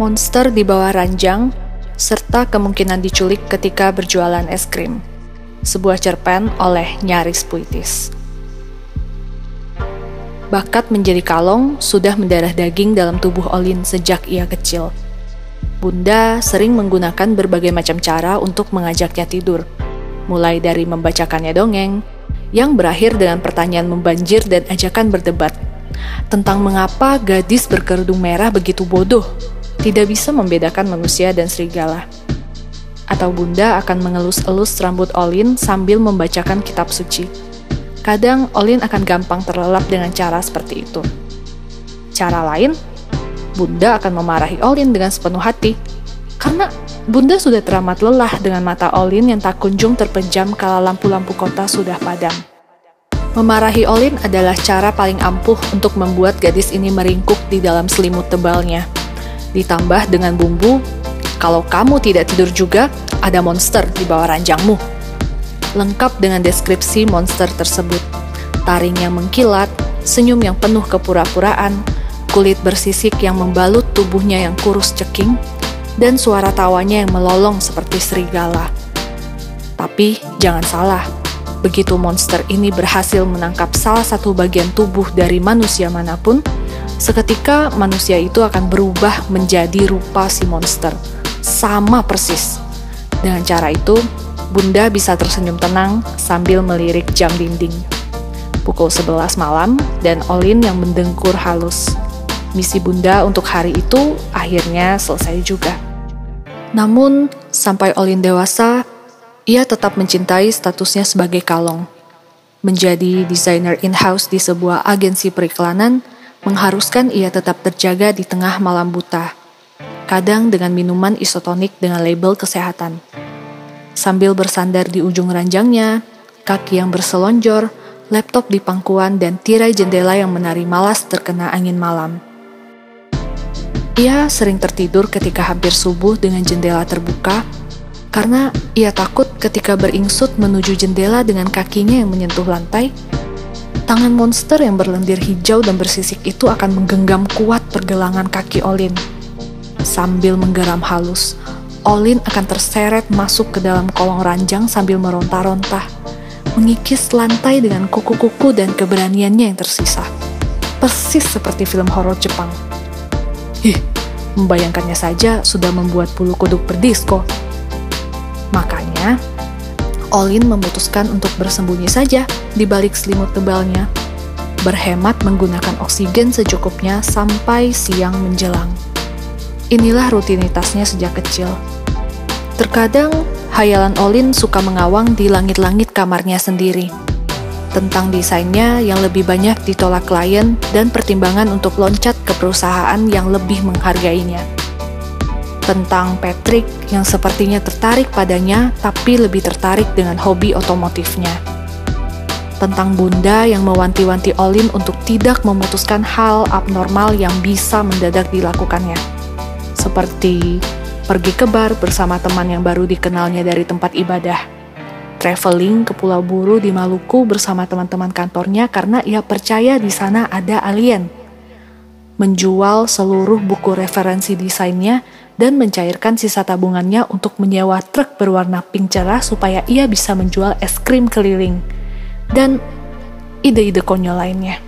monster di bawah ranjang, serta kemungkinan diculik ketika berjualan es krim. Sebuah cerpen oleh Nyaris Puitis. Bakat menjadi kalong sudah mendarah daging dalam tubuh Olin sejak ia kecil. Bunda sering menggunakan berbagai macam cara untuk mengajaknya tidur, mulai dari membacakannya dongeng, yang berakhir dengan pertanyaan membanjir dan ajakan berdebat tentang mengapa gadis berkerudung merah begitu bodoh, tidak bisa membedakan manusia dan serigala. Atau bunda akan mengelus-elus rambut Olin sambil membacakan kitab suci. Kadang Olin akan gampang terlelap dengan cara seperti itu. Cara lain, bunda akan memarahi Olin dengan sepenuh hati, karena bunda sudah teramat lelah dengan mata Olin yang tak kunjung terpejam kala lampu-lampu kota sudah padam. Memarahi Olin adalah cara paling ampuh untuk membuat gadis ini meringkuk di dalam selimut tebalnya. Ditambah dengan bumbu, kalau kamu tidak tidur juga, ada monster di bawah ranjangmu. Lengkap dengan deskripsi monster tersebut. Taring yang mengkilat, senyum yang penuh kepura-puraan, kulit bersisik yang membalut tubuhnya yang kurus ceking, dan suara tawanya yang melolong seperti serigala. Tapi jangan salah, begitu monster ini berhasil menangkap salah satu bagian tubuh dari manusia mana pun, seketika manusia itu akan berubah menjadi rupa si monster. Sama persis. Dengan cara itu, Bunda bisa tersenyum tenang sambil melirik jam dinding. Pukul 11 malam dan Olin yang mendengkur halus. Misi Bunda untuk hari itu akhirnya selesai juga. Namun, sampai Olin dewasa, ia tetap mencintai statusnya sebagai kalong. Menjadi desainer in-house di sebuah agensi periklanan mengharuskan ia tetap terjaga di tengah malam buta. Kadang dengan minuman isotonik dengan label kesehatan. Sambil bersandar di ujung ranjangnya, kaki yang berselonjor, laptop di pangkuan, dan tirai jendela yang menari malas terkena angin malam. Ia sering tertidur ketika hampir subuh dengan jendela terbuka karena ia takut ketika beringsut menuju jendela dengan kakinya yang menyentuh lantai, tangan monster yang berlendir hijau dan bersisik itu akan menggenggam kuat pergelangan kaki Olin. Sambil menggeram halus, Olin akan terseret masuk ke dalam kolong ranjang sambil meronta-ronta, mengikis lantai dengan kuku-kuku dan keberaniannya yang tersisa. Persis seperti film horor Jepang. Ih, membayangkannya saja sudah membuat bulu kuduk berdisko. Makanya, Olin memutuskan untuk bersembunyi saja di balik selimut tebalnya, berhemat menggunakan oksigen secukupnya sampai siang menjelang. Inilah rutinitasnya sejak kecil. Terkadang, hayalan Olin suka mengawang di langit-langit kamarnya sendiri. Tentang desainnya yang lebih banyak ditolak klien dan pertimbangan untuk loncat ke perusahaan yang lebih menghargainya tentang Patrick yang sepertinya tertarik padanya tapi lebih tertarik dengan hobi otomotifnya. Tentang Bunda yang mewanti-wanti Olin untuk tidak memutuskan hal abnormal yang bisa mendadak dilakukannya. Seperti pergi ke bar bersama teman yang baru dikenalnya dari tempat ibadah. Traveling ke Pulau Buru di Maluku bersama teman-teman kantornya karena ia percaya di sana ada alien. Menjual seluruh buku referensi desainnya dan mencairkan sisa tabungannya untuk menyewa truk berwarna pink cerah supaya ia bisa menjual es krim keliling, dan ide-ide konyol lainnya.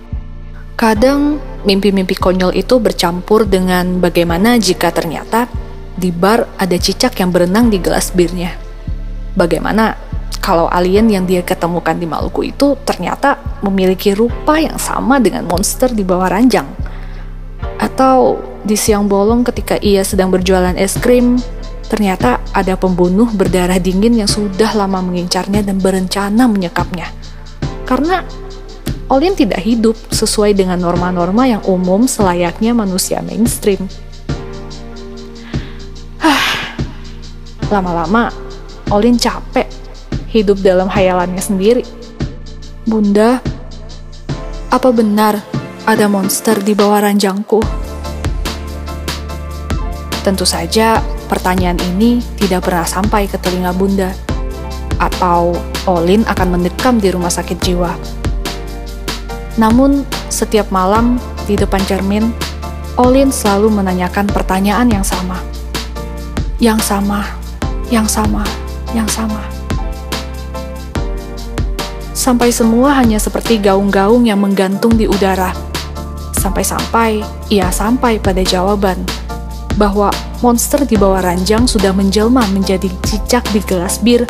Kadang, mimpi-mimpi konyol itu bercampur dengan bagaimana jika ternyata di bar ada cicak yang berenang di gelas birnya. Bagaimana kalau alien yang dia ketemukan di Maluku itu ternyata memiliki rupa yang sama dengan monster di bawah ranjang? Atau di siang bolong ketika ia sedang berjualan es krim, ternyata ada pembunuh berdarah dingin yang sudah lama mengincarnya dan berencana menyekapnya. Karena Olin tidak hidup sesuai dengan norma-norma yang umum selayaknya manusia mainstream. Lama-lama, Olin capek hidup dalam hayalannya sendiri. Bunda, apa benar ada monster di bawah ranjangku? Tentu saja, pertanyaan ini tidak pernah sampai ke telinga Bunda, atau Olin akan mendekam di rumah sakit jiwa. Namun, setiap malam di depan cermin, Olin selalu menanyakan pertanyaan yang sama. Yang sama, yang sama, yang sama. Sampai semua hanya seperti gaung-gaung yang menggantung di udara. Sampai-sampai ia sampai pada jawaban bahwa monster di bawah ranjang sudah menjelma menjadi cicak di gelas bir,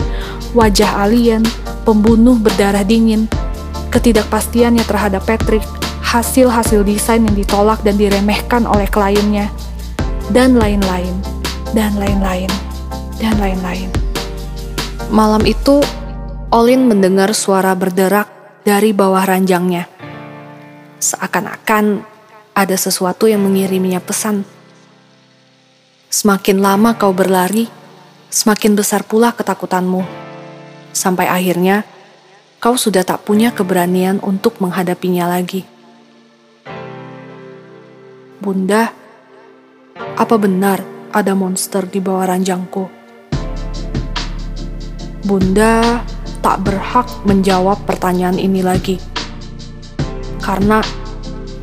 wajah alien, pembunuh berdarah dingin, ketidakpastiannya terhadap Patrick, hasil-hasil desain yang ditolak dan diremehkan oleh kliennya, dan lain-lain, dan lain-lain, dan lain-lain. Malam itu, Olin mendengar suara berderak dari bawah ranjangnya. Seakan-akan ada sesuatu yang mengiriminya pesan. Semakin lama kau berlari, semakin besar pula ketakutanmu. Sampai akhirnya, kau sudah tak punya keberanian untuk menghadapinya lagi. Bunda, apa benar ada monster di bawah ranjangku? Bunda tak berhak menjawab pertanyaan ini lagi. Karena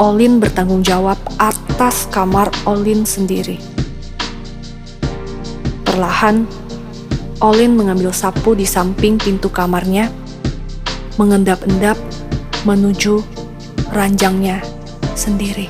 Olin bertanggung jawab atas kamar Olin sendiri. Perlahan, Olin mengambil sapu di samping pintu kamarnya, mengendap-endap menuju ranjangnya sendiri.